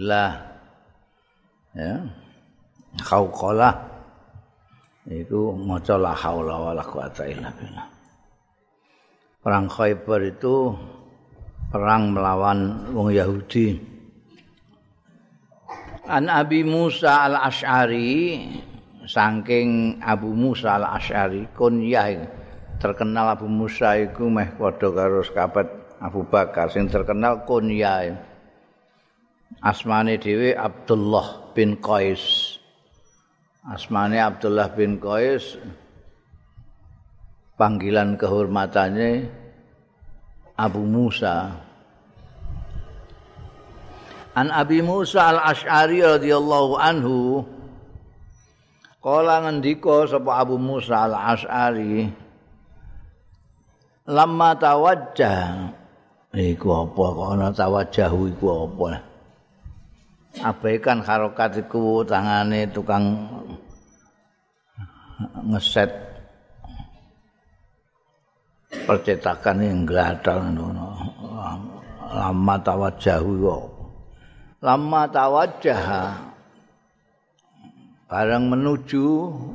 lah. Ya. Khauqalah itu maca la haula wala quwata illa billah. Perang Khaybar itu perang melawan wong Yahudi. An Abi Musa al-Ash'ari saking Abu Musa al-Ash'ari kunyah terkenal Abu Musa iku meh padha karo sahabat Abu Bakar. Sing terkenal kunyah asmane dhewe Abdullah bin Qais. Asmane Abdullah bin Qais panggilan kehormatannya Abu Musa. An Abi Musa al-Ash'ari radhiyallahu anhu Kala ngendika sapa Abu Musa al-Ash'ari Lama tawajjah Iku apa kono tawajjahu iku apa Abaikan harokat iku tangane tukang ngeset. Percetakan yang gladal lama tawajjahu iku lama tawajjah bareng menuju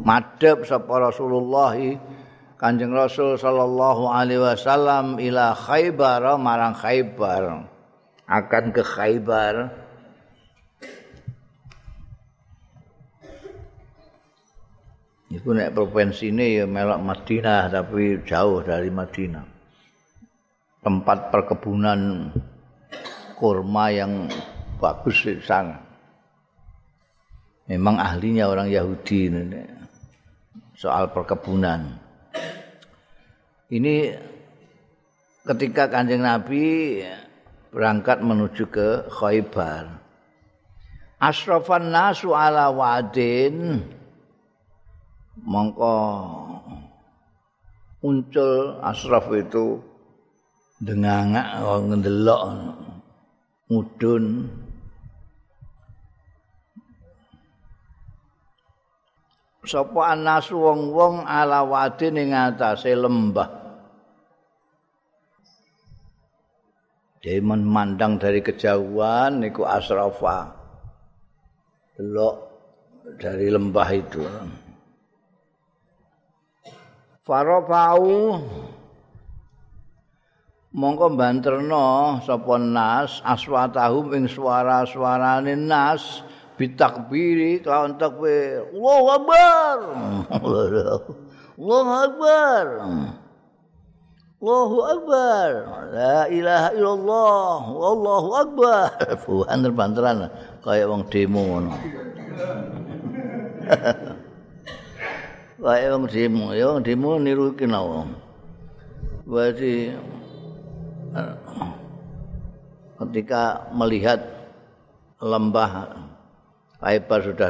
madhep sapa Rasulullah Kanjeng Rasul sallallahu alaihi wasallam ila Khaybar marang Khaybar. Akan ke Khaybar Iku nek provinsi ini ya melok Madinah tapi jauh dari Madinah. Tempat perkebunan kurma yang bagus di sana. Memang ahlinya orang Yahudi ini soal perkebunan. Ini ketika kanjeng Nabi berangkat menuju ke Khaybar. Asrafan nasu ala wadin mongko muncul asraf itu dengangak ngendelok mudun. Sapa anas wong-wong ala wadi ning atase lembah? Dia memandang dari kejauhan niku asrafa. Delok dari lembah itu Farafau mongko banterno sapa nas aswatahum ing suara-suarane nas bitakbiri kelawan takbir. Allahu akbar. Allahu akbar. Allahu akbar. La ilaha illallah. Wallahu akbar. Banter-banteran kaya wong demo ngono wae wong demo. Ya wong demo niru iki nawa berarti eh, ketika melihat lembah Kaibar sudah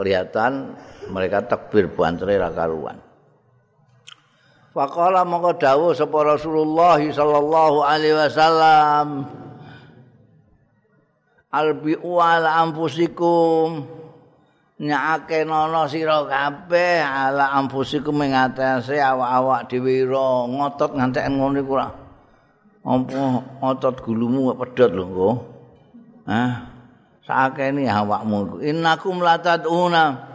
kelihatan mereka takbir bantere ra karuan. Faqala mongko dawuh sapa Rasulullah sallallahu alaihi wasallam. Albi ala anfusikum nyake nono sira kabeh ala ampusikum ing atase awak-awak dhewe ngotot ngantek ngono iku ora. Apa ngotot gulumu kok pedhot lho engko ah sakene awakmu iku. Innakum lataduna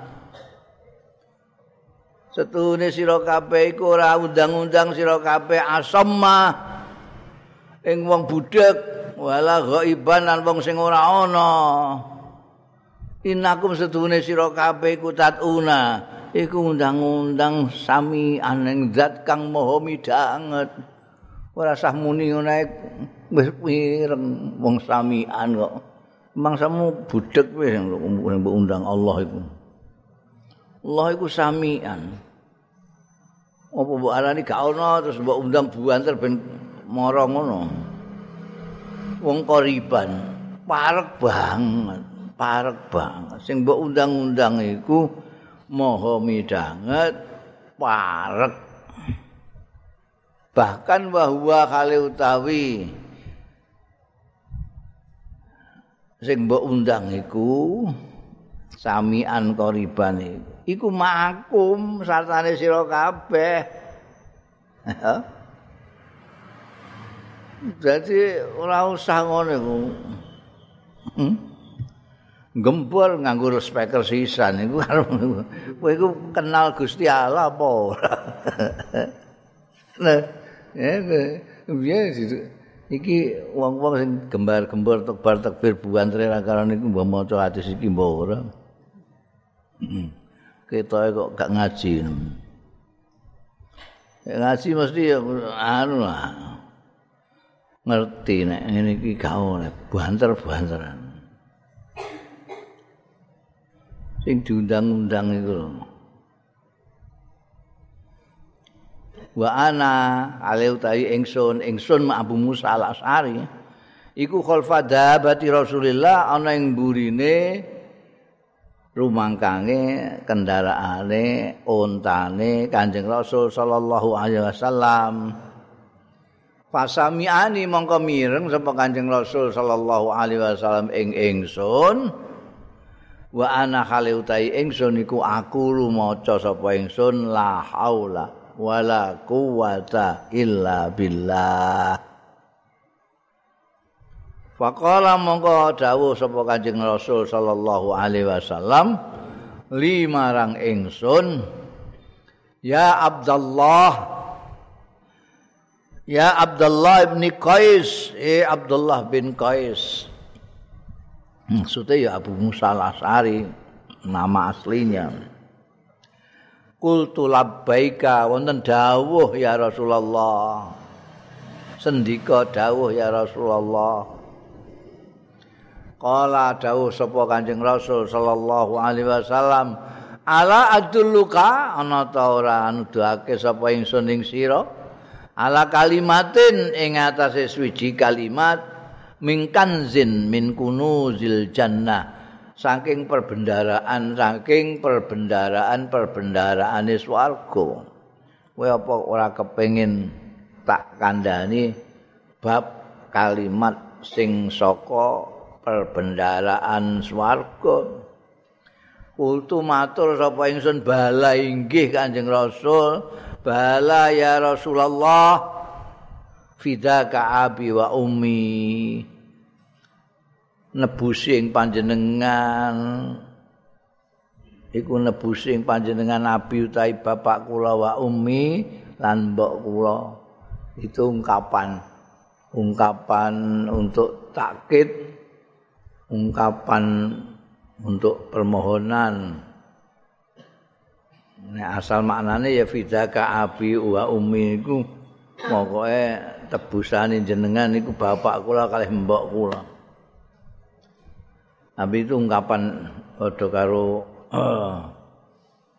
setune sira kabeh iku ora undang-undang sira kabeh asamma ing wong budhek wala ghaiban lan wong sing ora ana Inakum sedune sira kabeh iku tatuna iku undang-undang sami aneng zat kang maha midanget ora sah muni ngene wis pireng wong samian kok. Mangsamu budhek wis mbok undang Allah iku. Allah iku samian. Apa mbok arani? Gak ana terus mbok undang buanter ben mara ngono. Wong koriban. Parek banget parek banget. Sing mbok undang-undang iku maha midanget parek. Bahkan bahwa kali utawi sing mbok undang iku samian koriban iku. Iku makum sartane sira kabeh. Jadi ora usah ngono iku. Hmm? Gembor nganggo speaker sisan iku kowe iku kenal Gusti Allah apa ora? Nah ya iki wong-wong sing gembar-gembor tekbar tekbir buan trirakaran niku mbok maca hadis iki mbok ora? Ketoke kok gak ngaji. Ngaji mesti anu lah. Ngerti nek ngene iki gak oleh banter-banteran sing diundang-undang lho. Wa ana ale utahi ingsun ingsun Abu Musa al-Asy'ari iku khalfa dabati Rasulillah ana ing burine rumangkange kendaraane ontane Kanjeng Rasul sallallahu alaihi wasallam Fasami'ani mongko mireng sapa Kanjeng Rasul sallallahu alaihi wasallam ing ingsun wa ana khali utai ingsun iku aku lumaca sapa ingsun la haula wala quwata illa billah. Faqala mongko dawuh sapa Kanjeng Rasul sallallahu alaihi wasallam limarang ingsun Ya Abdullah Ya Abdullah bin Qais eh Abdullah bin Qais Maksudnya ya Abu Musa al-As'ari nama aslinya. Kultu labbaika wonten dawuh ya Rasulullah. Sendika dawuh ya Rasulullah. Kala dawuh sapa Kanjeng Rasul sallallahu alaihi wasallam, "Ala adulluka ana ta ora nuduhake sapa ingsun ing sira?" Ala kalimatin ing atase swiji kalimat mingkan zin min kunuzil jannah. Saking perbendaraan saking perbendaraan perbendaraan swarga kowe apa ora kepengin tak kandhani bab kalimat sing saka perbendaraan swarga? Kultu matur sapa ingsun bala inggih Kanjeng Rasul bala ya Rasulullah fidaka abi wa ummi. Nebusi ing panjenengan. Iku nebusi ing panjenengan abi utahi bapak kula wa ummi lan mbok kula. Itu ungkapan. Ungkapan untuk takkit. Ungkapan untuk permohonan. Asal maknanya ya fidaka abi wa ummi iku. Pokoke tebusane jenengan niku bapak kula kalih mbok kula. Tapi itu ungkapan padha karo uh,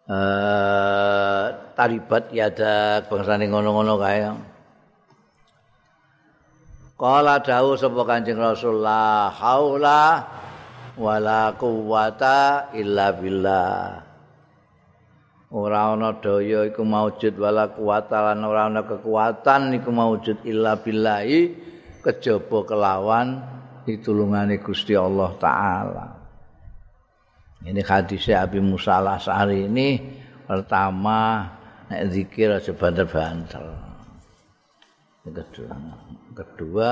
taribat ya ada bangsane ngono-ngono kae. Kala dawuh sapa Kanjeng Rasulullah, haula wala quwata illa billah. Ora ana daya iku maujud wala kuwata lan ora ana kekuatan iku maujud illa billahi kejaba kelawan ditulungane Gusti Allah taala. Ini hadisnya Abi Musa al-As'ari ini pertama nek zikir aja banter-banter. Kedua, kedua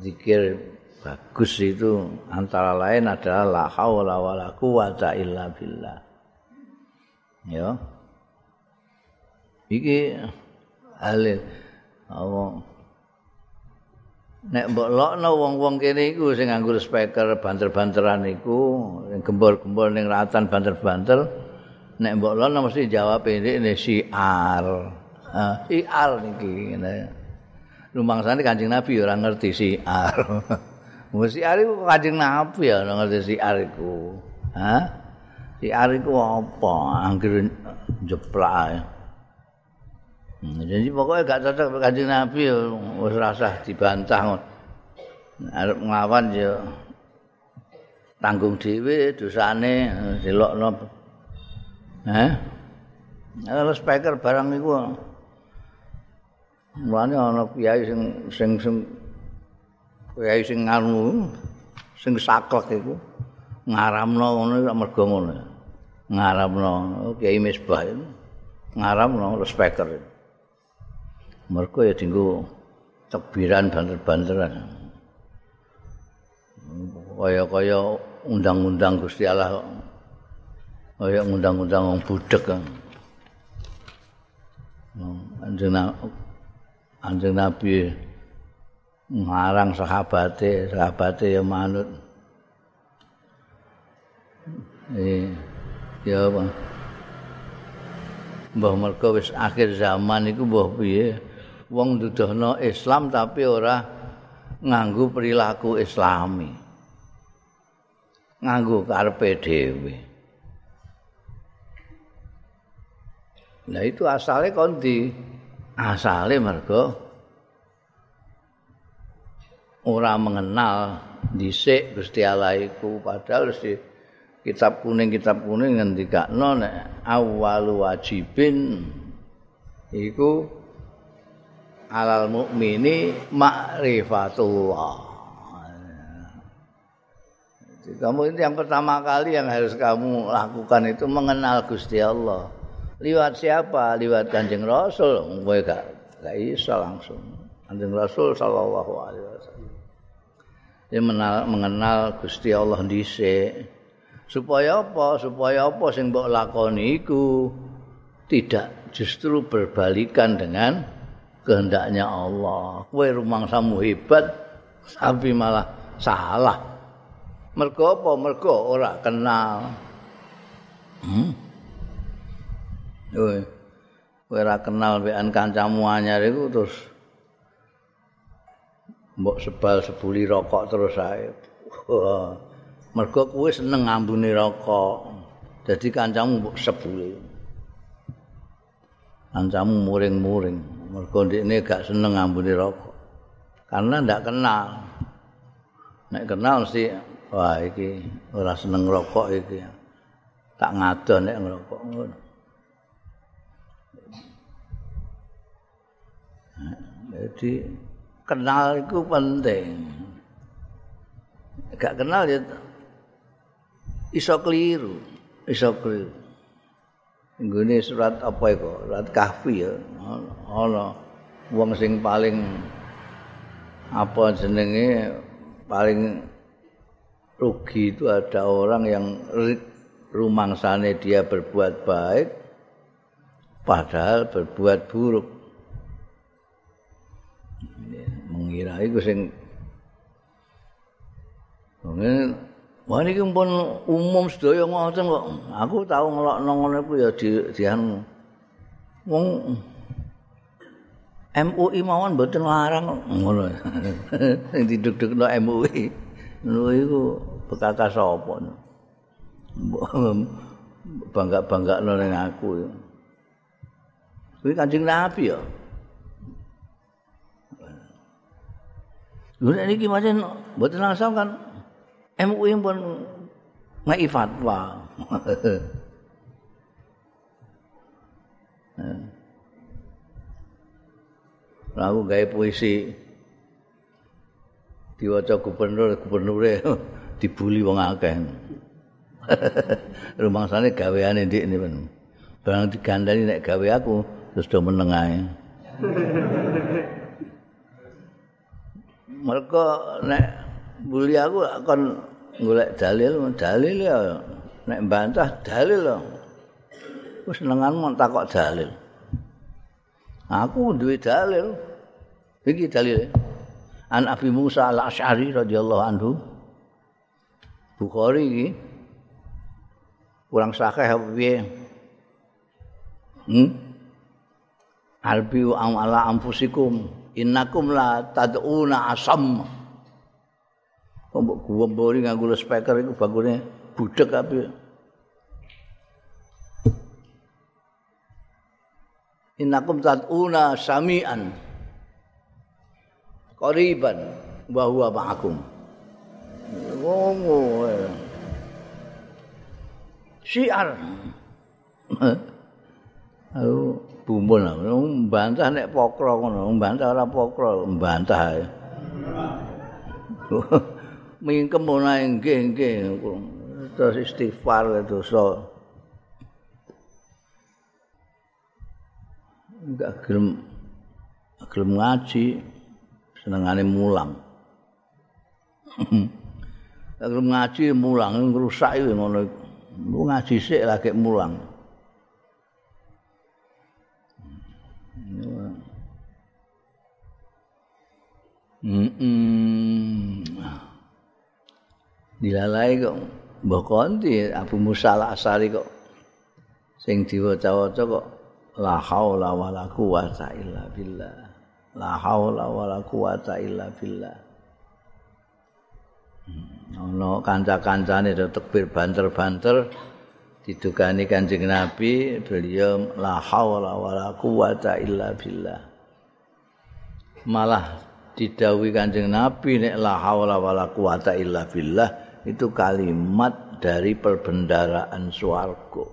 zikir bagus itu antara lain adalah la haula wala quwata illa billah. Ya iki halil apa nek mbok lokno wong-wong kene iku sing nganggo speaker banter-banteran iku sing gembor-gembor ning ratan banter-banter nek mbok lokno mesti jawab ini ini siar ha siar niki ngene lumangsane Kanjeng Nabi ora ngerti siar mesti iku Kanjeng Nabi ya ngerti siar iku ha Si Ari ku apa? Angger jeplak. Hmm, jadi pokoknya gak cocok dengan kanjeng Nabi wis rasah dibantah. Arep nglawan ya tanggung dhewe dosane delokno. Heh. Ana speaker barang iku. Mulane ana kiai sing sing sing kiai sing nganu sing saklek iku. Ngaramno ngono kok mergo ngono. Ngaramno Kiai Misbah ngaramno speaker. Mergo ya dinggo tebiran banter-banteran. Kaya-kaya undang-undang Gusti Allah kaya undang-undang wong budek. Anjing Anjing Nabi ngarang sahabate, sahabate ya manut. Ya apa? Mbah mergo wis akhir zaman iku mbah piye? Wong dudohno Islam tapi ora nganggo perilaku islami. Nganggo karepe dhewe. Nah itu asalnya kondi. Asalnya mergo ora mengenal dhisik Gusti Allah iku padahal di kitab kuning kitab kuning ngendikakno nek awwalu wajibin iku alal mukmini ma'rifatullah kamu itu yang pertama kali yang harus kamu lakukan itu mengenal Gusti Allah. Liwat siapa? Liwat Kanjeng Rasul. Kowe gak gak iso langsung. Kanjeng Rasul sallallahu alaihi wasallam. Dia mengenal, mengenal Gusti Allah dhisik. Supaya apa? Supaya apa sing mbok lakoni iku tidak justru berbalikan dengan kehendaknya Allah. Kowe rumangsamu hebat tapi malah salah. Mergo apa? Mergo ora kenal. Hmm? Kowe ora kenal wean kancamu anyar iku terus mbok sebal sebuli rokok terus ae. Mergo kuwi seneng ngambune rokok. Dadi kancamu mbok sebuli. Kancamu muring-muring. Mergo ndekne gak seneng ngambune rokok. Karena ndak kenal. Nek kenal sih wah iki ora seneng rokok iki. Tak ngadon nek ngerokok ngono. Jadi kenal itu penting. Gak kenal ya iso keliru, iso keliru. Ini surat apa itu? Surat kahfi ya. Ono wong sing paling apa jenenge paling rugi itu ada orang yang rumangsane dia berbuat baik padahal berbuat buruk. mengira iku sing Ngene Wah ini pun umum sedaya ngoten kok. Aku tahu ngelokno ngono iku ya di dian wong MUI mawon mboten larang ngono. Sing diduk-dukno MUI. Lho iku bekakas sapa? Bangga-banggakno ning aku. Kuwi Kanjeng Nabi ya. Lha niki pancen mboten langsung kan MUI pun ngai fatwa. Lalu gawe puisi diwaca gubernur gubernure dibuli wong akeh. Rumangsane gaweane ndik ini men. Barang digandani nek gawe aku terus do meneng ae. mereka nek buli aku akan golek dalil dalil ya nek bantah dalil lho wis senenganmu takok dalil. Aku duwe dalil. Iki dalil an Abi Musa al Ash'ari radhiyallahu anhu. Bukhari iki. Kurang sahih piye? Hmm? Albi ala amfusikum innakum la tad'una asam mbok gumbori nganggo speaker iku bagune budek kabeh. Innakum tad'una samian qariban wa huwa ma'akum. Ngono syiar. Ayo bumbul mbantah nek pokro ngono. Mbantah ora pokro mbantah mingkem ora nggih nggih terus istighfar dosa. Enggak gelem gelem ngaji senengane mulang. Ngaji mulang ngrusak iki ngono. Iku ngaji sik lagi mulang. Mm -mm. Dilalai kok mbok konti Abu Musa al-Asari kok sing diwaca-waca kok la haula wala quwata illa billah. La haula wala quwata illa billah. Ono kanca-kancane do tekbir banter-banter didugani Kanjeng Nabi beliau la haula wala quwata illa billah. Malah didawi Kanjeng Nabi nek la haula wala quwata illa billah itu kalimat dari perbendaraan swarga.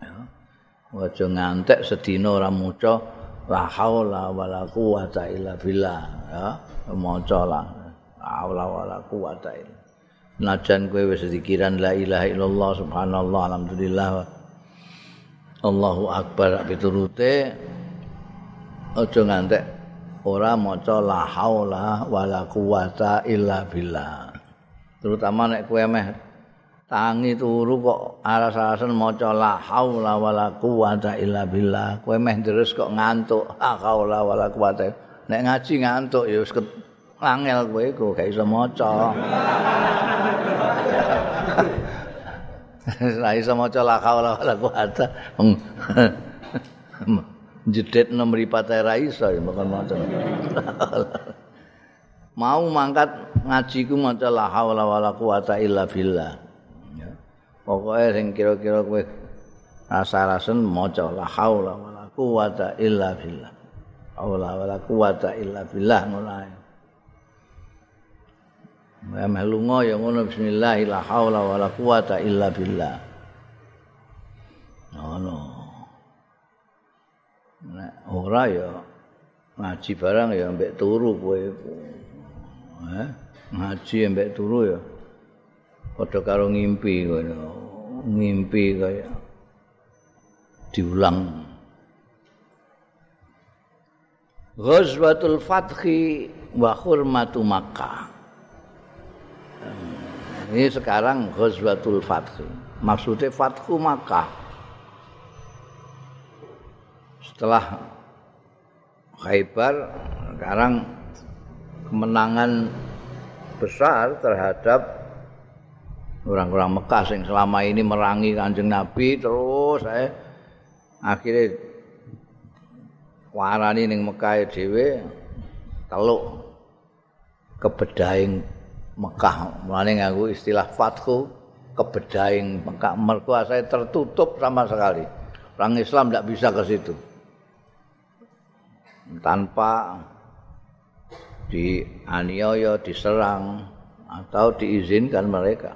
Ya. Waja ngantek sedina ora maca la haula wala quwata illa billah ya maca la haula wala quwata illa Najan kowe wis la ilaha illallah subhanallah alhamdulillah Allahu akbar piturute aja ngantek ora maca la haula wala quwata illa billah. Terutama nek kowe meh tangi turu kok aras-arasen maca la haula wala quwata illa billah. Kowe meh terus kok ngantuk la haula wala quwata. Nek ngaji ngantuk ya wis angel kowe kok gak iso maca. Lah iso maca la haula wala quwata. jedet nom mripate ra iso ya macan. Mau mangkat ngaji ku maca la haula wala quwata illa billah. Ya. Pokoke sing kira-kira kowe rasa-rasen maca la haula wala quwata illa billah. Haula wala quwata illa billah ae. Ya melunga ya ngono bismillah la haula wala quwata illa billah. Ngono. No. nek ora ya ngaji barang ya mbek turu kowe eh ngaji mbek turu ya padha karo ngimpi ngono ngimpi kaya diulang Ghazwatul Fathi wa hurmatu Makkah. Ini sekarang Ghazwatul Fathi. Maksudnya Fathu Makkah. setelah Khaybar sekarang kemenangan besar terhadap orang-orang Mekah yang selama ini merangi kanjeng Nabi terus saya akhirnya warani ning Mekah dhewe teluk kebedaing Mekah. Mulane nganggo istilah fathu kebedaing Mekah. Mergo saya tertutup sama sekali. Orang Islam tidak bisa ke situ. Tanpa dianiaya, diserang atau diizinkan mereka.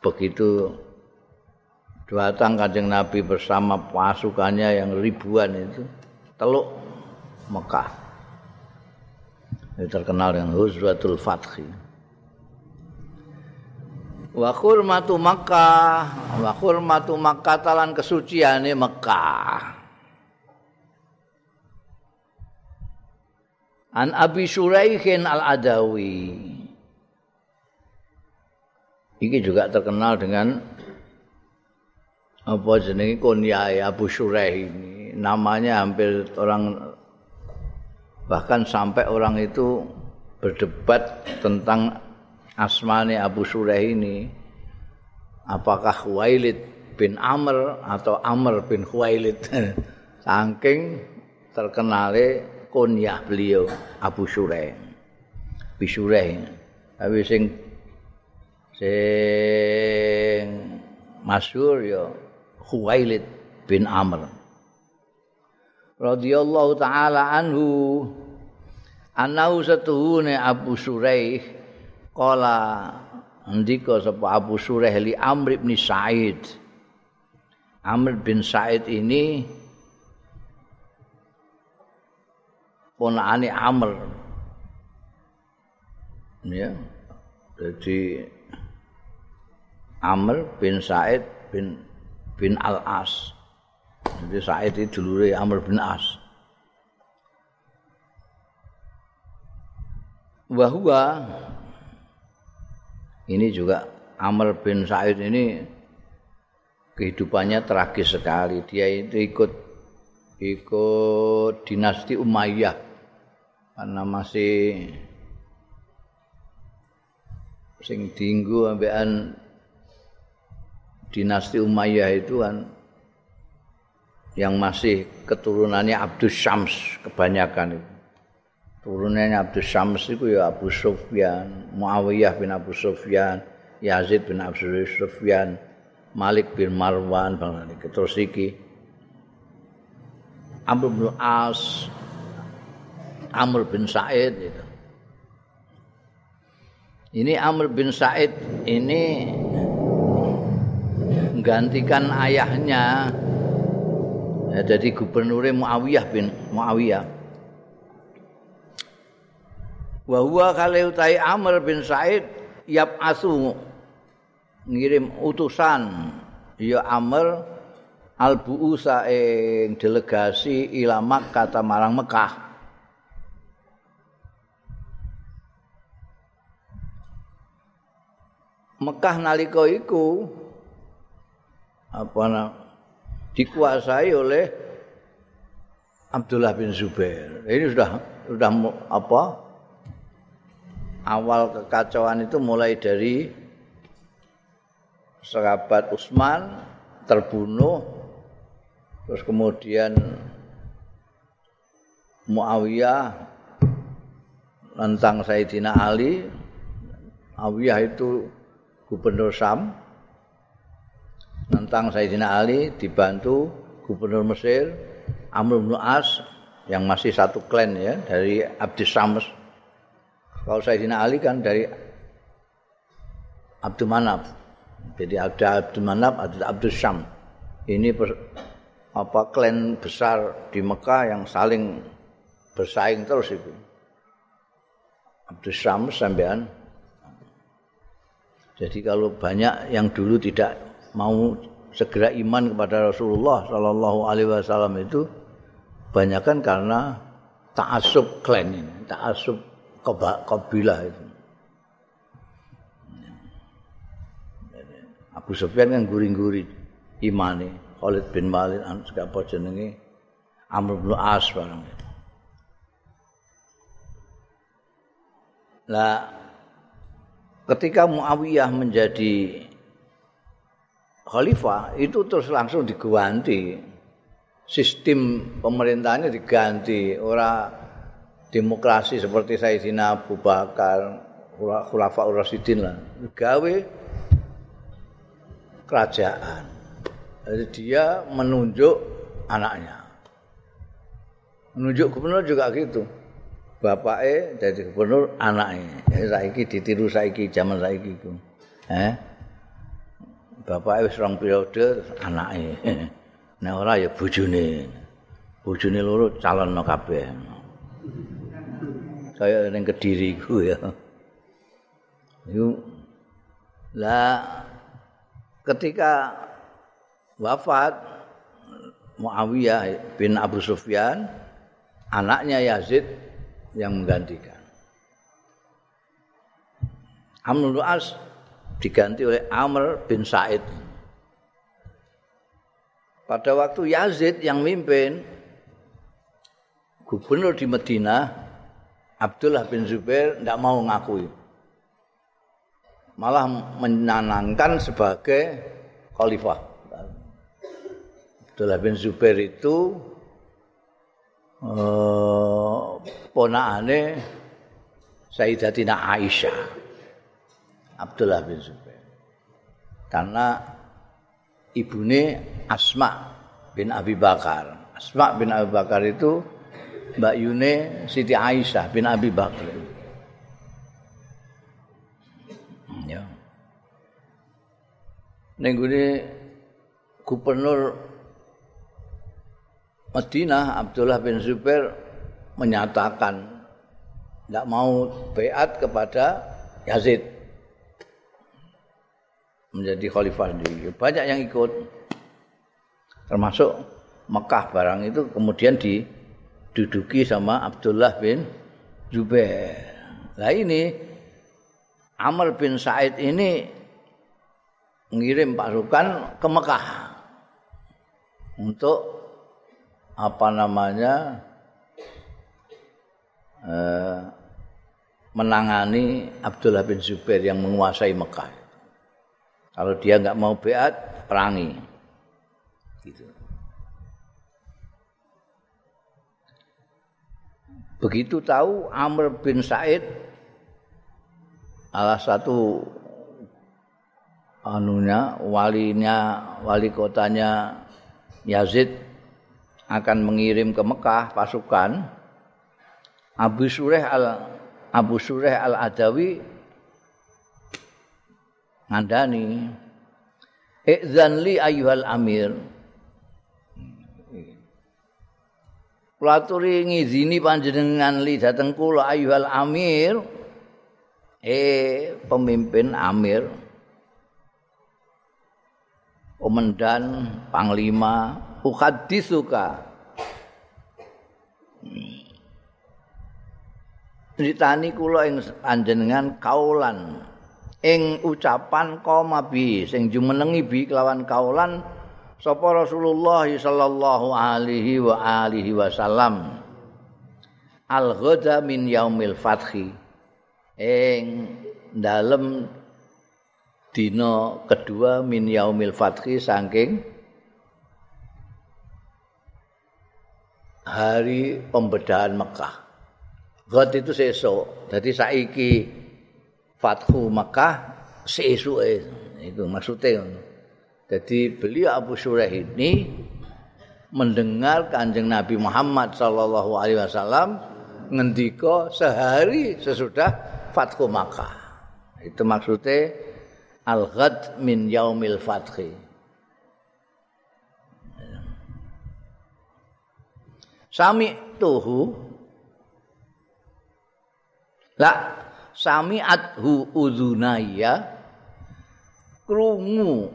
Begitu datang kanjeng Nabi bersama pasukannya yang ribuan itu teluk Mekah. Ini terkenal dengan Huzwatul Fathi. Wa khurmatu Makkah, wa khurmatu Makkah talan kesuciane Mekah. An Abi Suraihin Al-Adawi. Ini juga terkenal dengan apa jenenge kunyai Abu Suraih ini. Namanya hampir orang bahkan sampai orang itu berdebat tentang asmane Abu Suraih ini. Apakah Khuwailid bin Amr atau Amr bin Khuwailid? Saking terkenale kunyah beliau Abu Sureh. Abu Sureh. Tapi sing sing masyhur ya Khuwailid bin Amr. Radhiyallahu taala anhu anau satuhune Abu Suraih kala ndika sapa Abu Suraih li Amr bin Sa'id. Amr bin Sa'id ini ponakane Amr. Ya. Jadi Amr bin Said bin bin Al-As. Jadi Said itu dulure Amr bin As. Wahua ini juga Amr bin Said ini kehidupannya tragis sekali. Dia itu ikut ikut dinasti Umayyah karena masih sing dinggu ambekan dinasti Umayyah itu kan yang masih keturunannya Abdus Syams kebanyakan itu. turunannya Abdus Syams itu ya Abu Sufyan, Muawiyah bin Abu Sufyan, Yazid bin Abu Sufyan, Malik bin Marwan, terus iki Amr bin As, Amr bin Said itu. Ini Amr bin Said ini menggantikan ayahnya ya, jadi gubernur Muawiyah bin Muawiyah. wa huwa kale utai Amr bin Said yap asu ngirim utusan ya Amr al buusa ing delegasi ila Makkah marang Mekah Mekah nalika iku apa na, dikuasai oleh Abdullah bin Zubair. Ini sudah sudah apa? awal kekacauan itu mulai dari sahabat Utsman terbunuh terus kemudian Muawiyah tentang Sayyidina Ali Muawiyah itu gubernur Sam tentang Sayyidina Ali dibantu gubernur Mesir Amr bin As yang masih satu klan ya dari Abdi Sams Kalau Sayyidina Ali kan dari Abdul Manaf. Jadi ada Abdul Manaf, ada Abdul Syam. Ini apa klan besar di Mekah yang saling bersaing terus itu. Abdul Syam sampean. Jadi kalau banyak yang dulu tidak mau segera iman kepada Rasulullah Shallallahu Alaihi Wasallam itu, banyakkan karena taasub klan ini, taasub kabilah itu. Abu Sufyan kan guring-guring imane Khalid bin Walid an apa jenenge Amr bin As barang. Lah ketika Muawiyah menjadi khalifah itu terus langsung diganti sistem pemerintahnya diganti ora demokrasi seperti Sayyidina Abu Bakar, Khulafa Rasidin lah, gawe kerajaan. Jadi dia menunjuk anaknya. Menunjuk gubernur juga gitu. Bapaknya jadi gubernur anaknya. Ya, saiki ditiru saiki zaman saiki itu. Eh? Bapaknya wis rong periode anaknya. Nah ora ya bojone. Bojone loro calon no kabeh. kaya ning kediri ku ya. Iku lah ketika wafat Muawiyah bin Abu Sufyan anaknya Yazid yang menggantikan. Amr bin As diganti oleh Amr bin Said. Pada waktu Yazid yang mimpin gubernur di Madinah Abdullah bin Zubair tidak mau ngakui. Malah menanangkan sebagai khalifah. Abdullah bin Zubair itu uh, ponakane Sayyidatina Aisyah. Abdullah bin Zubair. Karena ibune Asma bin Abi Bakar. Asma bin Abi Bakar itu Mbak Yune Siti Aisyah bin Abi Bakr. Ya. Gubernur Madinah Abdullah bin Zubair menyatakan tidak mau beat kepada Yazid. Menjadi khalifah di banyak yang ikut. Termasuk Mekah barang itu kemudian di duduki sama Abdullah bin Zubair. Nah ini Amr bin Said ini ngirim pasukan ke Mekah untuk apa namanya eh, menangani Abdullah bin Zubair yang menguasai Mekah. Kalau dia nggak mau beat, perangi. Gitu. Begitu tahu Amr bin Said salah satu anunya walinya wali kotanya Yazid akan mengirim ke Mekah pasukan. Abu Sureh al Abu Sureh al Adawi ngandani Idzan li ayyuhal amir. Kula aturi ngizini panjenengan li dhateng kula ayyuhal amir. Eh pemimpin amir. Komandan panglima ukhadisuka Ceritani kula ing panjenengan kaulan. Ing ucapan komabi sing jumenengi bi kelawan kaulan sapa Rasulullah sallallahu alaihi wa alihi wasallam. Al ghada min yaumil fathi. Ing dalem dina kedua min yaumil fathi saking hari pembedahan Mekah Ghad itu sesuk. Dadi saiki Fathu Mekah sesuke. Itu maksudnya. Jadi beliau Abu Surah ini mendengar kanjeng Nabi Muhammad Sallallahu Alaihi Wasallam ngendiko sehari sesudah Fathu Makkah. Itu maksudnya al-ghad min yaumil fathi. Sami tuhu. La sami adhu udunaya krungu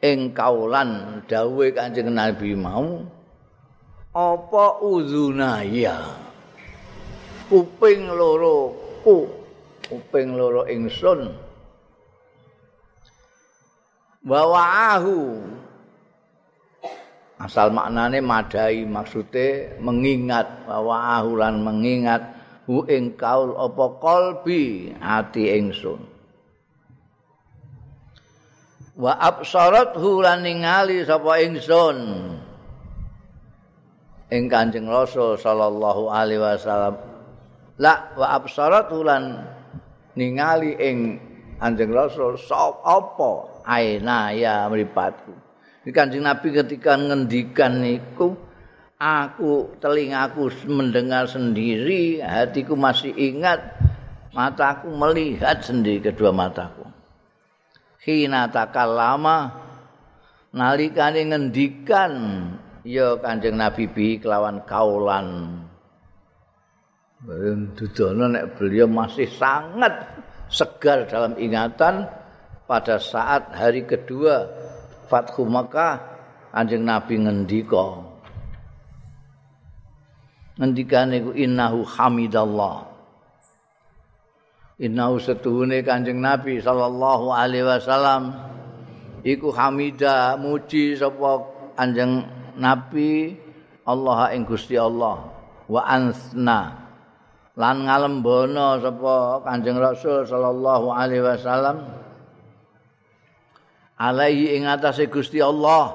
ing kaulan dawuhe Kanjeng Nabi mau apa uzunaya kuping loro ku kuping loro ingsun. Bawaahu asal maknane madai maksude mengingat bawaahu lan mengingat hu ing kaul apa kalbi ati ingsun. Wa absarat lan ningali sapa ingsun. Ing Kanjeng Rasul sallallahu alaihi wasallam. La wa absarat lan ningali ing Kanjeng Rasul sapa apa aina ya mripatku Kanjeng Nabi ketika ngendikan niku aku telingaku mendengar sendiri hatiku masih ingat mataku melihat sendiri kedua mataku. Hina takallama nalikane ngendikan ya Kanjeng Nabi bi kelawan kaulan. Dudono nek beliau masih sangat segar dalam ingatan pada saat hari kedua Fathu Makkah Kanjeng Nabi ngendika ngendikane ku innahu hamidallah. Innahu setuhune kanjeng nabi sallallahu alaihi wasallam. Iku hamida muji sapa kanjeng nabi Allah ing Gusti Allah. Wa ansna lan ngalembono sapa kanjeng rasul sallallahu alaihi wasallam alaihi ing atase Gusti Allah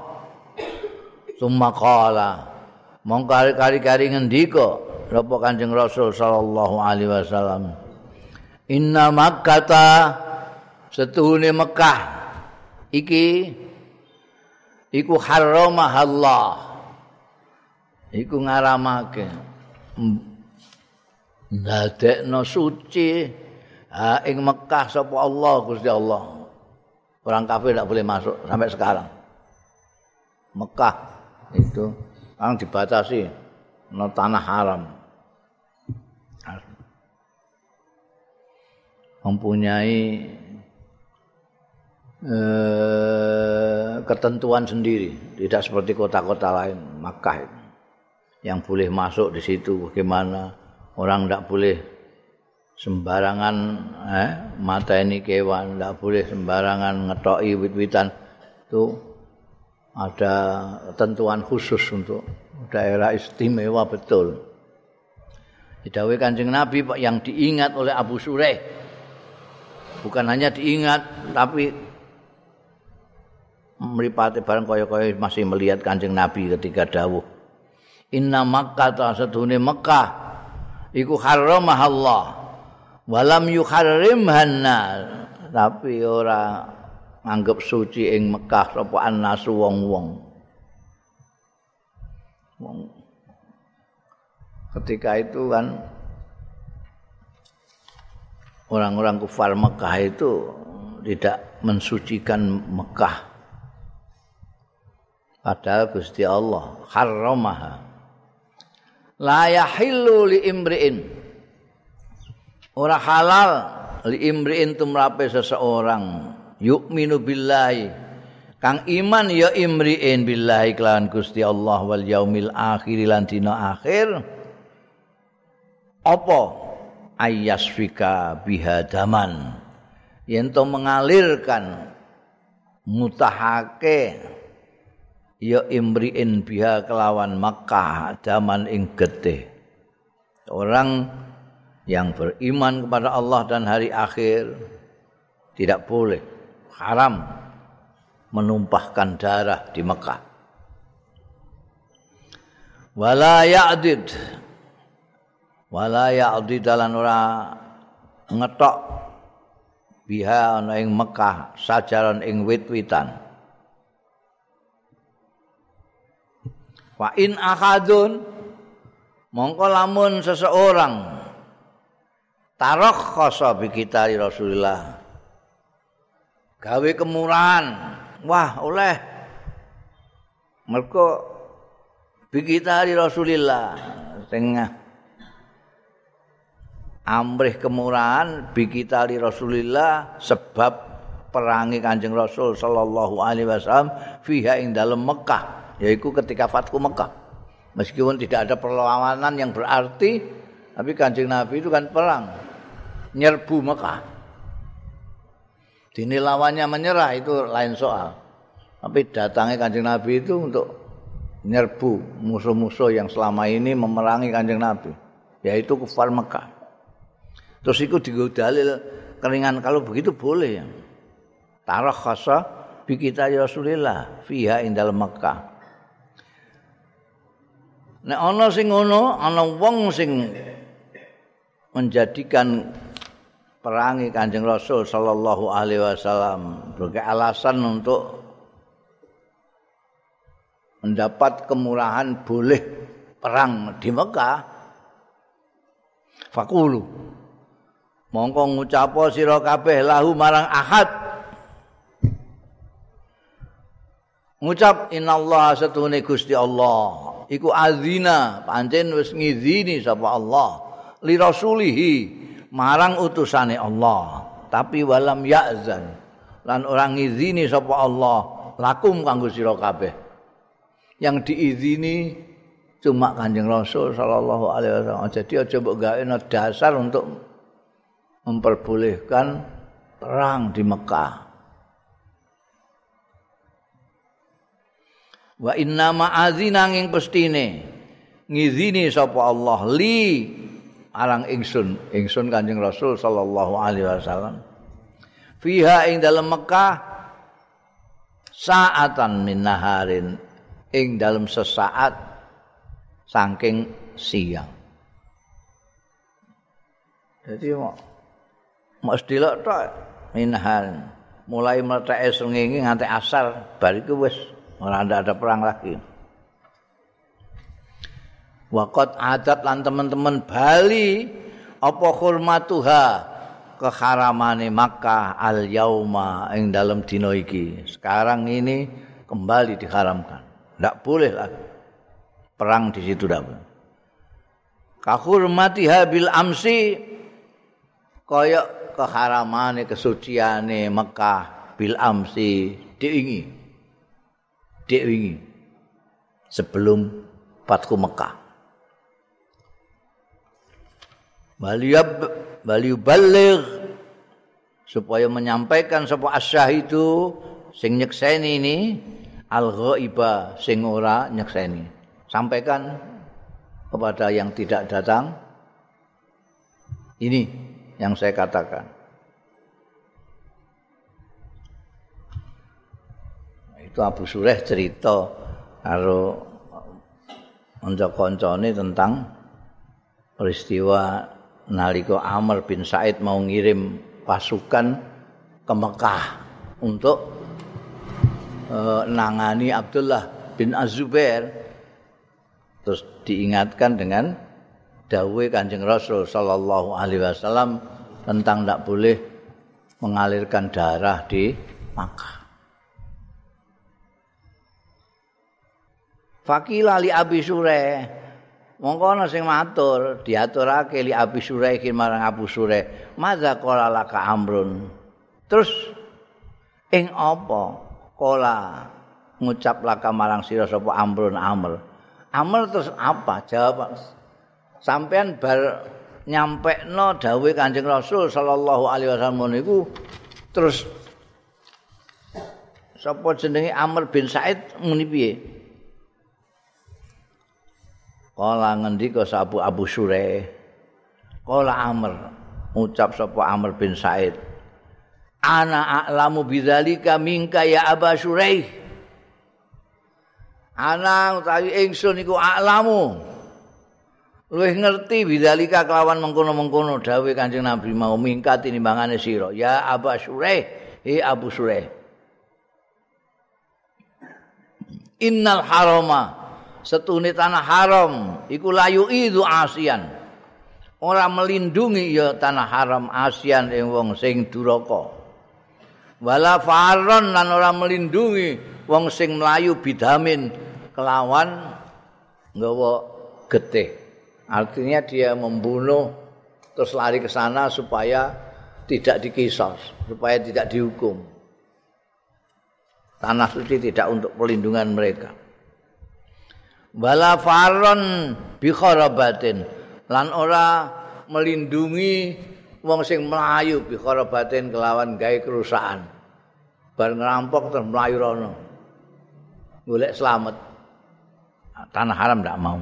summa qala mongko kari-kari ngendika sapa kanjeng rasul sallallahu alaihi wasallam Inna Makkata setuhune Mekah iki iku haramah Allah. Iku ngaramake. Ndadekno suci ha ing Mekah sapa Allah Gusti Allah. Orang kafir tidak boleh masuk sampai sekarang. Mekah itu orang dibatasi no tanah haram. mempunyai eh, ketentuan sendiri, tidak seperti kota-kota lain, Makkah yang boleh masuk di situ bagaimana orang tidak boleh sembarangan eh, mata ini kewan, tidak boleh sembarangan ngetoki wit-witan. Itu ada ketentuan khusus untuk daerah istimewa betul. Didawai kanjeng Nabi yang diingat oleh Abu Sureh. Bukan hanya diingat, tapi meripati barang kaya-kaya masih melihat kanjeng Nabi ketika dawuh. Inna Makkah ta sedune Mekah iku haramah Allah. Walam yuharrimhanna tapi ora anggap suci ing Mekah sapa annasu wong-wong. Wong. Ketika itu kan orang-orang kufar Mekah itu tidak mensucikan Mekah. Padahal Gusti Allah haramaha la yahillu li imri'in ora halal li imri'in tumrape seseorang. Yu'minu billahi. Kang iman ya imri'in billahi kelawan Gusti Allah wal yaumil akhir lan dina akhir. Apa? Ayasfika bihadaman yen to mengalirkan mutahake ya imriin biha kelawan Makkah zaman ing getih. Orang yang beriman kepada Allah dan hari akhir tidak boleh haram menumpahkan darah di Mekah. Wala ya'did wala ya'di dalan ora ngetok biha ana ing Mekah sajaran ing wit-witan. Wa in ahadun mongko lamun seseorang tarakh khasa bi kita Rasulullah gawe kemurahan. Wah oleh. Bi kita Rasulullah tengah amrih kemurahan bikita li Rasulillah sebab perangi Kanjeng Rasul sallallahu alaihi wasallam fiha ing dalam Mekah yaitu ketika Fathu Mekah. Meskipun tidak ada perlawanan yang berarti tapi Kanjeng Nabi itu kan perang nyerbu Mekah dini lawannya menyerah itu lain soal tapi datangnya Kanjeng Nabi itu untuk nyerbu musuh-musuh yang selama ini memerangi Kanjeng Nabi yaitu kufar Mekah Terus itu digo dalil keringan kalau begitu boleh ya. Tarah khasa bi kita ya Rasulillah fiha ing dalem Mekah. Nek ana sing ngono, ana wong sing menjadikan perangi Kanjeng Rasul sallallahu alaihi wasallam. Sebagai alasan untuk mendapat kemurahan boleh perang di Mekah. Fakulu. Mongko ngucapo sira kabeh lahu marang ahad. Ngucap innallaha satune Gusti Allah. Iku azina pancen wis ngizini sapa Allah. Li rasulihi marang utusane Allah. Tapi walam ya'zan. Lan orang ngizini sapa Allah. Lakum kanggo sira kabeh. Yang diizini cuma Kanjeng Rasul sallallahu alaihi wasallam. Jadi aja mbok gawe dasar untuk memperbolehkan perang di Mekah. Wa inna ma'azina nging pestine. Ngizini sapa Allah. Li arang ingsun ingsun Kanjeng Rasul sallallahu alaihi wasallam. Fiha ing dalam Mekah saatan min naharin ing dalam sesaat saking siang. Jadi mesti lek tok minhan mulai meletak srengenge nganti asar bar iku wis ora ada, ada perang lagi Waqat adat lan teman-teman Bali apa hormatuha keharamane Makkah al yauma ing dalam dina iki. Sekarang ini kembali diharamkan. Tidak boleh lagi perang di situ tidak boleh. Kahurmatiha bil amsi kaya keharamane kesuciane Mekah bil amsi diingi diingi sebelum Fathu Mekah Waliyab bali baligh supaya menyampaikan sapa asyahidu sing nyekseni ini al ghaiba sing ora nyekseni. Sampaikan kepada yang tidak datang. Ini yang saya katakan. Itu Abu Sureh cerita karo kanca-kancane tentang peristiwa nalika Amr bin Said mau ngirim pasukan ke Mekah untuk uh, nangani Abdullah bin Azubair terus diingatkan dengan dawuh Kanjeng Rasul sallallahu alaihi wasallam tentang tidak boleh mengalirkan darah di Makkah. Fakila li Abi Sure. Mongko ana sing matur, diaturake li Abi Sure iki marang Abu Sure. Madza qala laka amrun. Terus ing apa kala ngucap laka marang sira sapa amrun amr. Amal terus apa? Jawab. Sampean bar nyampe dawe kanjeng Rasul sallallahu alaihi wasallam niku terus sapa jenenge Amr bin Said muni piye? Kala ngendika sabu Abu Sure. Kala Amr ucap sapa Amr bin Said. Ana a'lamu bidzalika minka ya Aba Suraih. ana utawi ingsun iku aklamu luwih ngerti bidzalika kelawan mengkono-mengkono dawuh Kanjeng Nabi mau mingkat tinimbangane sira ya Abu Sureh he Abu Sureh Innal harama setune tanah haram iku layu itu asian ora melindungi ya tanah haram asian ing wong sing duraka wala faron lan ora melindungi wong sing mlayu bidamin kelawan nggawa getih. Artinya dia membunuh terus lari ke sana supaya tidak dikisos, supaya tidak dihukum. Tanah suci tidak untuk pelindungan mereka. Bala faron bi kharabatin lan ora melindungi wong sing melayu bi kharabatin kelawan gawe kerusakan. Bar ngerampok terus melayu rono. Golek selamat. tanah haram tidak mau.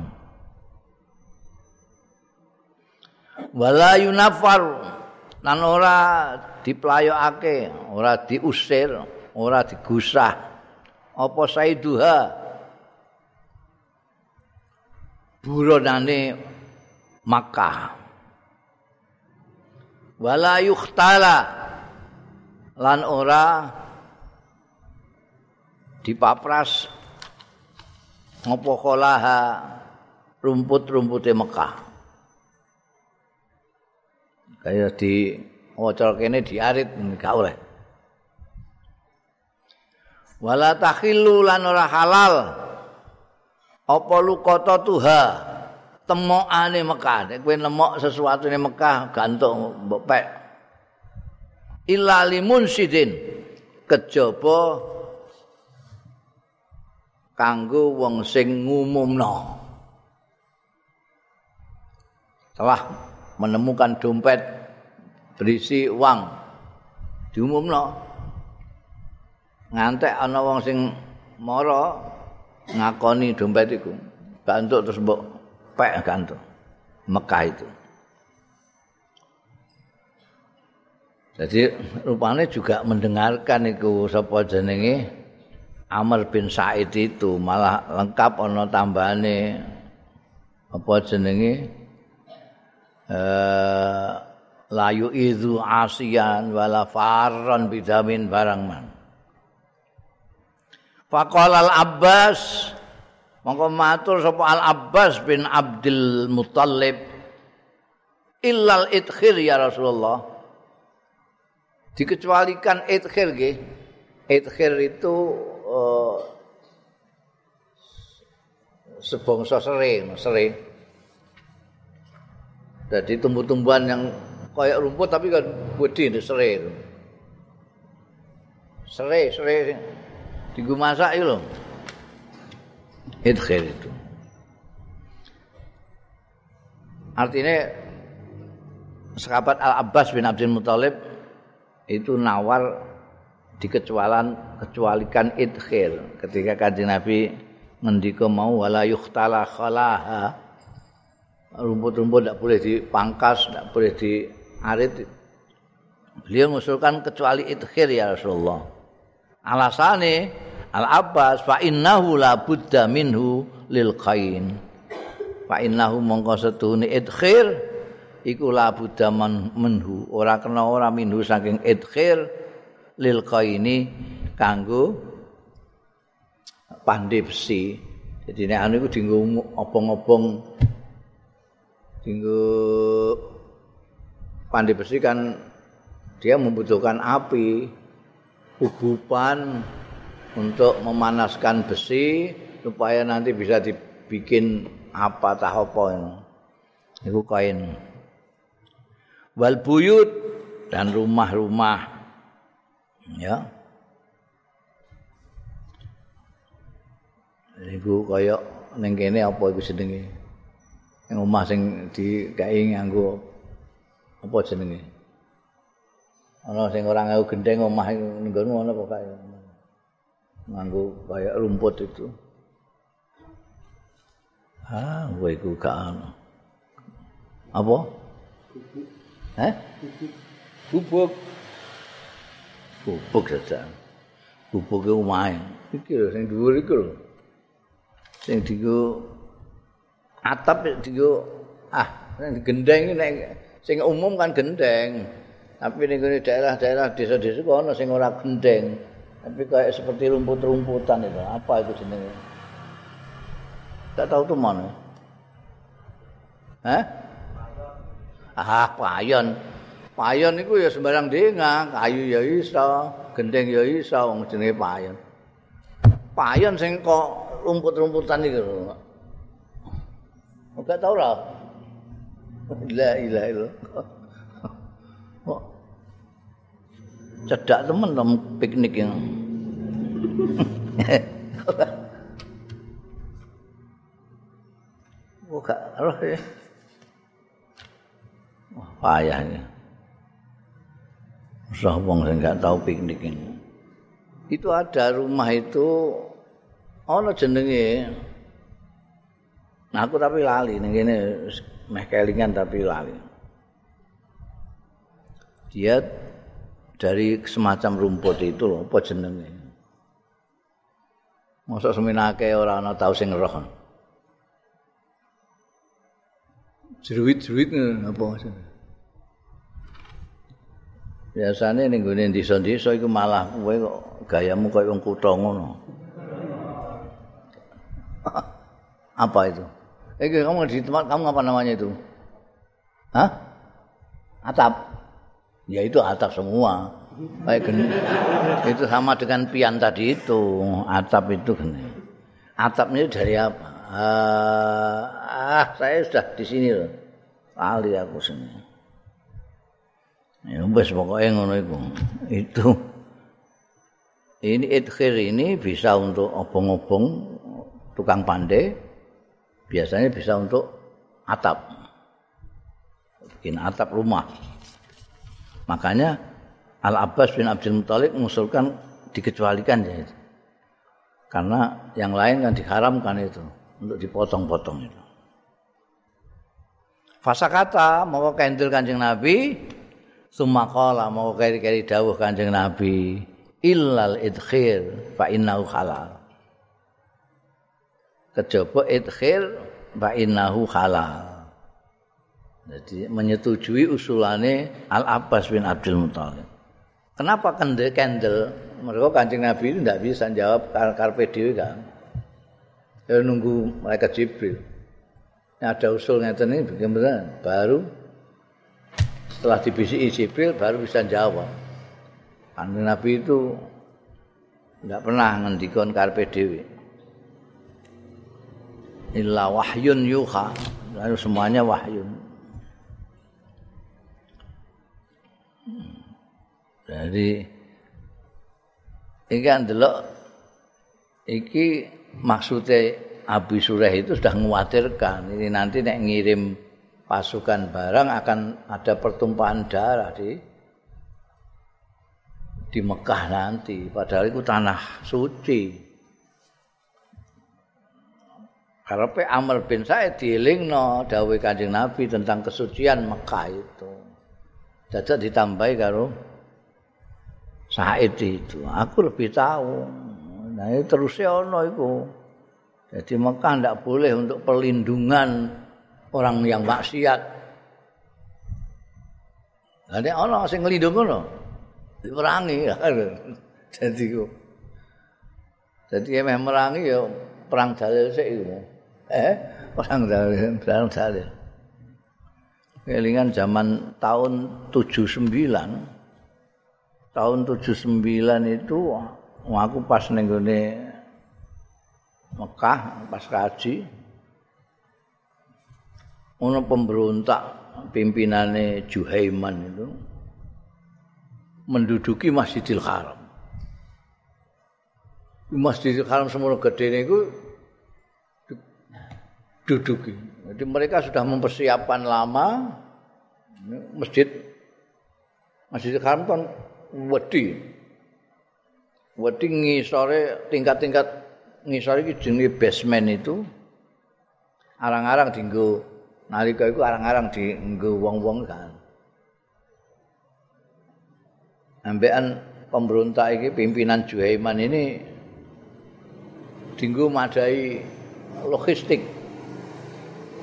Wala yunafar lan ora diplayokake, ora diusir, ora digusah. Apa saiduha? Buronane Makkah. Wala yukhtala lan ora dipapras ngopo kolaha rumput-rumpute Mekah. Kaya di wocol kene diarit gak oleh. Wala takhillu lan ora halal apa lukata tuha temokane Mekah. Nek kowe nemok sesuatu ning Mekah gantung mbok pek. Illa limun sidin kejaba kanggo wong sing ngumumno. Setelah menemukan dompet berisi uang diumumno. Ngantek ana wong sing mara ngakoni dompet iku. Gantuk terus mbok pek gantuk. Mekah itu. Jadi rupanya juga mendengarkan itu sapa jenenge Amr bin Said itu malah lengkap ana tambahane apa jenenge eh layu itu asian wala farron bidamin barang man. Faqala al Abbas mongko matur sapa al Abbas bin Abdul Muthalib illal idkhir ya Rasulullah dikecualikan idkhir nggih idkhir itu uh, sebongso sering, sering. Jadi tumbuh-tumbuhan yang kayak rumput tapi kan gede ini serai. Serai, Tinggu masak itu loh. Idkhir itu. Artinya sahabat Al Abbas bin Abdul Muthalib itu nawar dikecualan kecualikan idkhir ketika kanjeng Nabi ngendika mau wala yuhtala khalaha rumput-rumput tidak boleh dipangkas tidak boleh diarit beliau mengusulkan kecuali idkhir ya Rasulullah alasane Al Abbas fa innahu la budda minhu lil qain fa innahu mongko setune idkhir iku la budda manhu ora kena ora minhu saking idkhir lil qaini kanggo pandhe besi. Jadi nek anu iku dienggo obong-obong dienggo pandhe besi kan dia membutuhkan api ubupan untuk memanaskan besi supaya nanti bisa dibikin apa tah apa ini. Itu kain. Wal buyut dan rumah-rumah. Ya. Iku kaya ning kene apa iku jenenge? Ning omah sing dikai nganggo apa jenenge? Ana sing ora nganggo gendeng omah ning ngono kaya? nganggo kayak rumput itu. Ah, kowe iku gak ana. Apa? Hah? Bubuk. Bubuk saja. Bubuk itu main. Iki lho, yang dhuwur iku lho. Sing digo atap digo ah, sing gendeng nek sing umum kan gendeng. Tapi ning daerah-daerah desa-desa kok ana sing ora gendeng. Tapi kayak seperti rumput-rumputan itu. Apa itu jenenge? Tak tahu tuh mana. Hah? Ah, payon. Payon itu ya sembarang dengar, kayu ya iso, gendeng ya iso, wong jenenge payon. Payon sing kok rumput-rumputan iki lho. Enggak tahu lah. La ilaha illallah. Cedak temen temen piknik yang gak roh ya. Wah, payah ya. Usah wong sing gak tau piknik ini. Itu ada rumah itu ana jenenge. Nah, aku tapi lali ning kene meh kelingan tapi lali. Dia dari semacam rumput itu loh, apa jenenge? Masa seminake ora ana tau sing roh. Jeruit-jeruit apa maksudnya? Biasanya ning gone desa-desa iku malah kowe kok gayamu koyo wong kutha ngono. apa itu? Eh kamu di tempat kamu apa namanya itu? Hah? Atap. Ya itu atap semua. Baik itu sama dengan pian tadi itu. Atap itu gini. Atapnya dari apa? Uh, ah saya sudah di sini loh. Kali aku sini. Ya bos pokoknya ngono itu itu. Ini idkhir ini bisa untuk obong-obong tukang pandai. Biasanya bisa untuk atap. Bikin atap rumah Makanya Al Abbas bin Abdul Muthalib mengusulkan dikecualikan ya. Karena yang lain kan diharamkan itu untuk dipotong-potong itu. Fasa kata mau kendil kanjeng Nabi, sumakola mau keri-keri dawuh kanjeng Nabi, illal idkhir fa innahu halal. Kejaba idkhir fa innahu halal. Jadi menyetujui usulannya Al Abbas bin Abdul Muthalib. Kenapa kendel kendel? Mereka kancing Nabi itu tidak bisa jawab karpe dewi kan. Ya nunggu mereka Jibril. Ini ada usulnya ini bagaimana? Baru setelah dibisiki Jibril baru bisa jawab. Kancing Nabi itu tidak pernah ngendikon karpe dewi. Illa wahyun yuha. Lalu semuanya wahyun. Jadi iki kan delok iki maksudnya Abi Surah itu sudah mengkhawatirkan ini nanti nek ngirim pasukan barang akan ada pertumpahan darah di di Mekah nanti. Padahal itu tanah suci. Karepe Amr bin Said dielingno dawuh Kanjeng Nabi tentang kesucian Mekah itu. Dadak ditambahi karo Said itu. Aku lebih tahu. Nah, itu terusnya ono iku. Jadi Mekah ndak boleh untuk perlindungan orang yang maksiat. Ada ono sing nglindung ngono. Diperangi. Jadi ku. Jadi emeh merangi ya perang dalil sik iku. eh perang dalil perang dalil kelingan zaman tahun 79 tahun 79 itu aku pas ning Mekah pas kaji ono pemberontak pimpinane Juhaiman itu menduduki Masjidil Haram. Masjidil Haram semono gede niku duduki. Jadi mereka sudah mempersiapkan lama masjid Masjid Haram kan wedi. Wedi ngisore tingkat-tingkat ngisore iki jenenge basement itu arang-arang dinggo nalika iku arang-arang dinggo wong-wong kan. Ambekan pemberontak iki pimpinan Juhaiman ini dinggo madai logistik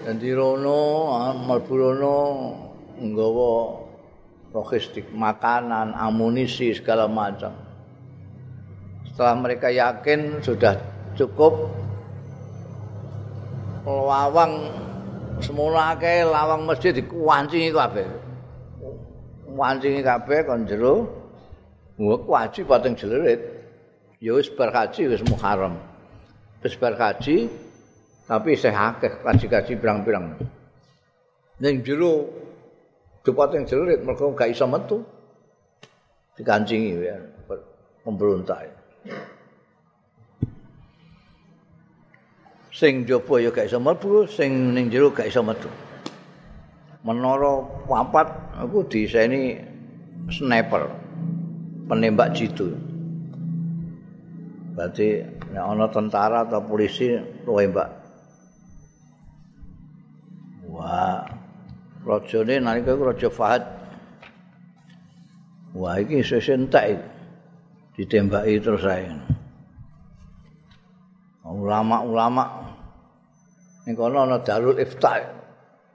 Dadi rono mlebu rono nggawa logistik, makanan, amunisi segala macam. Setelah mereka yakin sudah cukup lawang semula akeh lawang masjid dikuwancingi kabeh. Wancingi kabeh kon jero wajib pateng jelerit. Ya wis bar haji wis muharram. Wis bar haji tapi saya akeh kaji-kaji pirang-pirang. Ning jero cepat yang jerit mereka gak iso metu. Dikancingi ya pemberontak. Sing jopo ya gak iso mlebu, sing ning jero gak iso metu. Menara papat aku diseni sniper penembak jitu. Berarti nek ana tentara atau polisi tembak Wah, rajane nalika iku raja Fahad. Wah, iki sesuk entek ditembaki terus ae. Ulama-ulama ning kono ana Darul Ifta.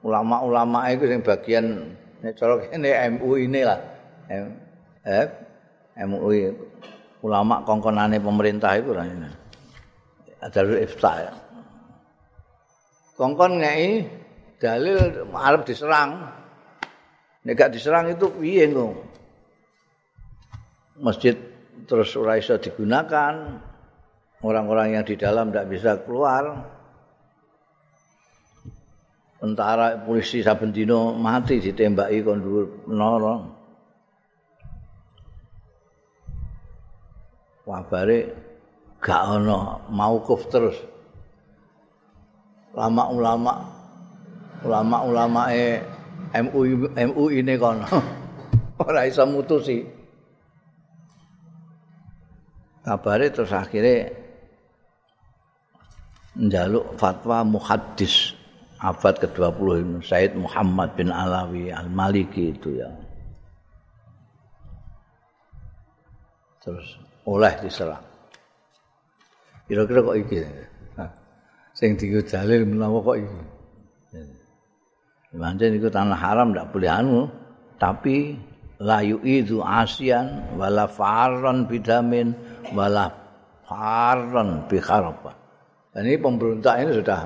Ulama-ulama iku sing bagian nek cara kene MUI ini lah. Eh, MUI ulama kongkonane pemerintah itu lah ini. Darul Ifta. Kongkon ngei dalil arep diserang. Nek gak diserang itu piye? Masjid terus ora iso digunakan. Orang-orang yang di dalam tidak bisa keluar. Tentara polisi saben dino mati ditembaki kon dhuwur menara. Wabare gak ana maukuf terus. Lama-ulama ulama-ulama e MUI MUI ini kono. Ora iso mutusi. Kabare terus akhirnya njaluk fatwa muhaddis abad ke-20 Said Muhammad bin Alawi Al-Maliki itu ya. Terus oleh diserang. Kira-kira kok iki? Sing dalil menawa kok iki Pancen iku tanah haram ndak boleh anu, tapi layu itu asian wala faron bidamin wala faron bikharapa. Dan ini pemberontak ini sudah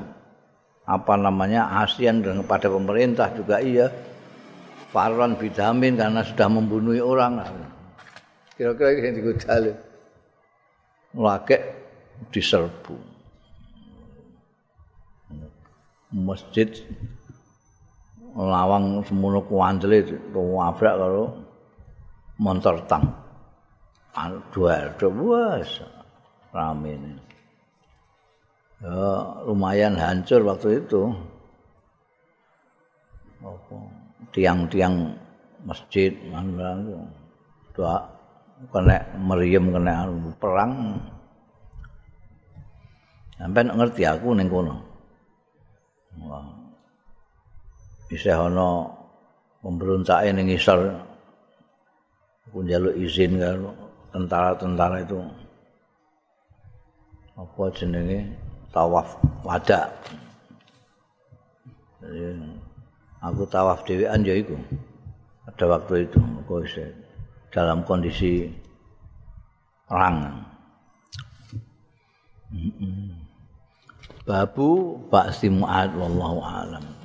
apa namanya asian dengan pada pemerintah juga iya faron bidamin karena sudah membunuh orang. Kira-kira ini digudali. Laki diserbu. Masjid lawang semono kuandele wabrak karo montor tang. Duel wes rame ini. Ya, lumayan hancur waktu itu. tiang-tiang masjid mana doa kena meriam kena perang sampai ngerti aku ning kono wah bisa ana pemberontake ning isor aku njaluk izin karo tentara-tentara itu. Apa jenenge? Tawaf wada aku tawaf dhewean ya iku. Pada waktu itu aku dalam kondisi perang. Babu ba'si mu'ad wallahu alam